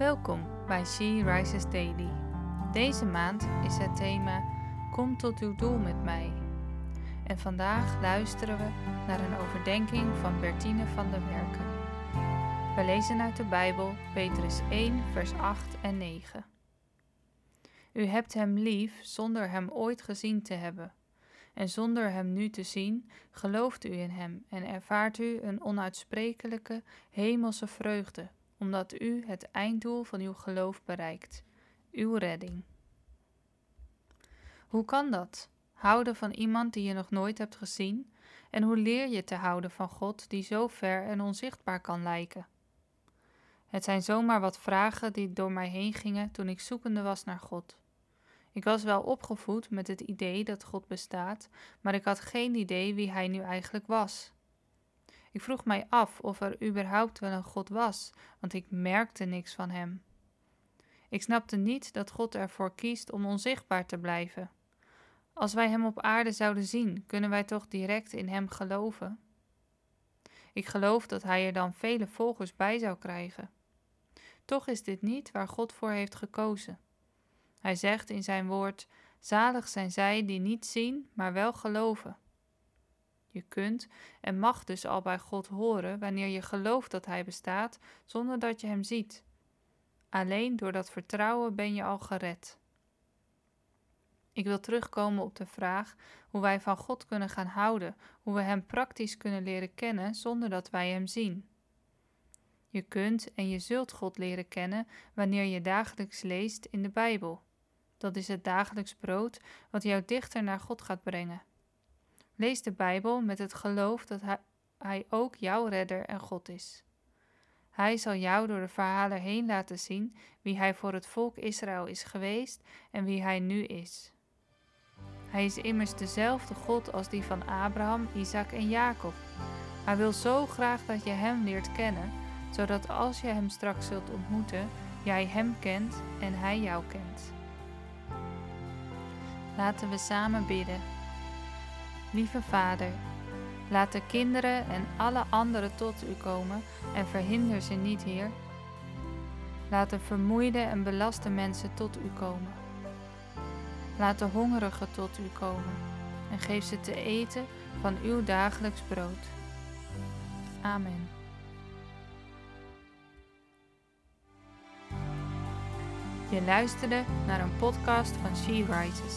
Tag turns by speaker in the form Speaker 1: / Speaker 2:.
Speaker 1: Welkom bij She Rises Daily. Deze maand is het thema Kom tot uw doel met mij. En vandaag luisteren we naar een overdenking van Bertine van der Werken. We lezen uit de Bijbel Petrus 1, vers 8 en 9. U hebt hem lief zonder hem ooit gezien te hebben. En zonder hem nu te zien, gelooft u in hem en ervaart u een onuitsprekelijke hemelse vreugde omdat u het einddoel van uw geloof bereikt, uw redding. Hoe kan dat? Houden van iemand die je nog nooit hebt gezien? En hoe leer je te houden van God die zo ver en onzichtbaar kan lijken? Het zijn zomaar wat vragen die door mij heen gingen toen ik zoekende was naar God. Ik was wel opgevoed met het idee dat God bestaat, maar ik had geen idee wie Hij nu eigenlijk was. Ik vroeg mij af of er überhaupt wel een God was, want ik merkte niks van Hem. Ik snapte niet dat God ervoor kiest om onzichtbaar te blijven. Als wij Hem op aarde zouden zien, kunnen wij toch direct in Hem geloven? Ik geloof dat Hij er dan vele volgers bij zou krijgen. Toch is dit niet waar God voor heeft gekozen. Hij zegt in zijn woord: Zalig zijn zij die niet zien, maar wel geloven. Je kunt en mag dus al bij God horen wanneer je gelooft dat Hij bestaat, zonder dat je Hem ziet. Alleen door dat vertrouwen ben je al gered. Ik wil terugkomen op de vraag hoe wij van God kunnen gaan houden, hoe we Hem praktisch kunnen leren kennen zonder dat wij Hem zien. Je kunt en je zult God leren kennen wanneer je dagelijks leest in de Bijbel. Dat is het dagelijks brood wat jou dichter naar God gaat brengen. Lees de Bijbel met het geloof dat hij, ook jouw redder en God is. Hij zal jou door de verhalen heen laten zien wie Hij voor het volk Israël is geweest en wie Hij nu is. Hij is immers dezelfde God als die van Abraham, Isaac en Jacob. Hij wil zo graag dat je Hem leert kennen, zodat als je Hem straks zult ontmoeten, jij Hem kent en Hij jou kent. Laten we samen bidden. Lieve Vader, laat de kinderen en alle anderen tot u komen en verhinder ze niet, Heer. Laat de vermoeide en belaste mensen tot u komen. Laat de hongerigen tot u komen en geef ze te eten van uw dagelijks brood. Amen. Je luisterde naar een podcast van She Rises.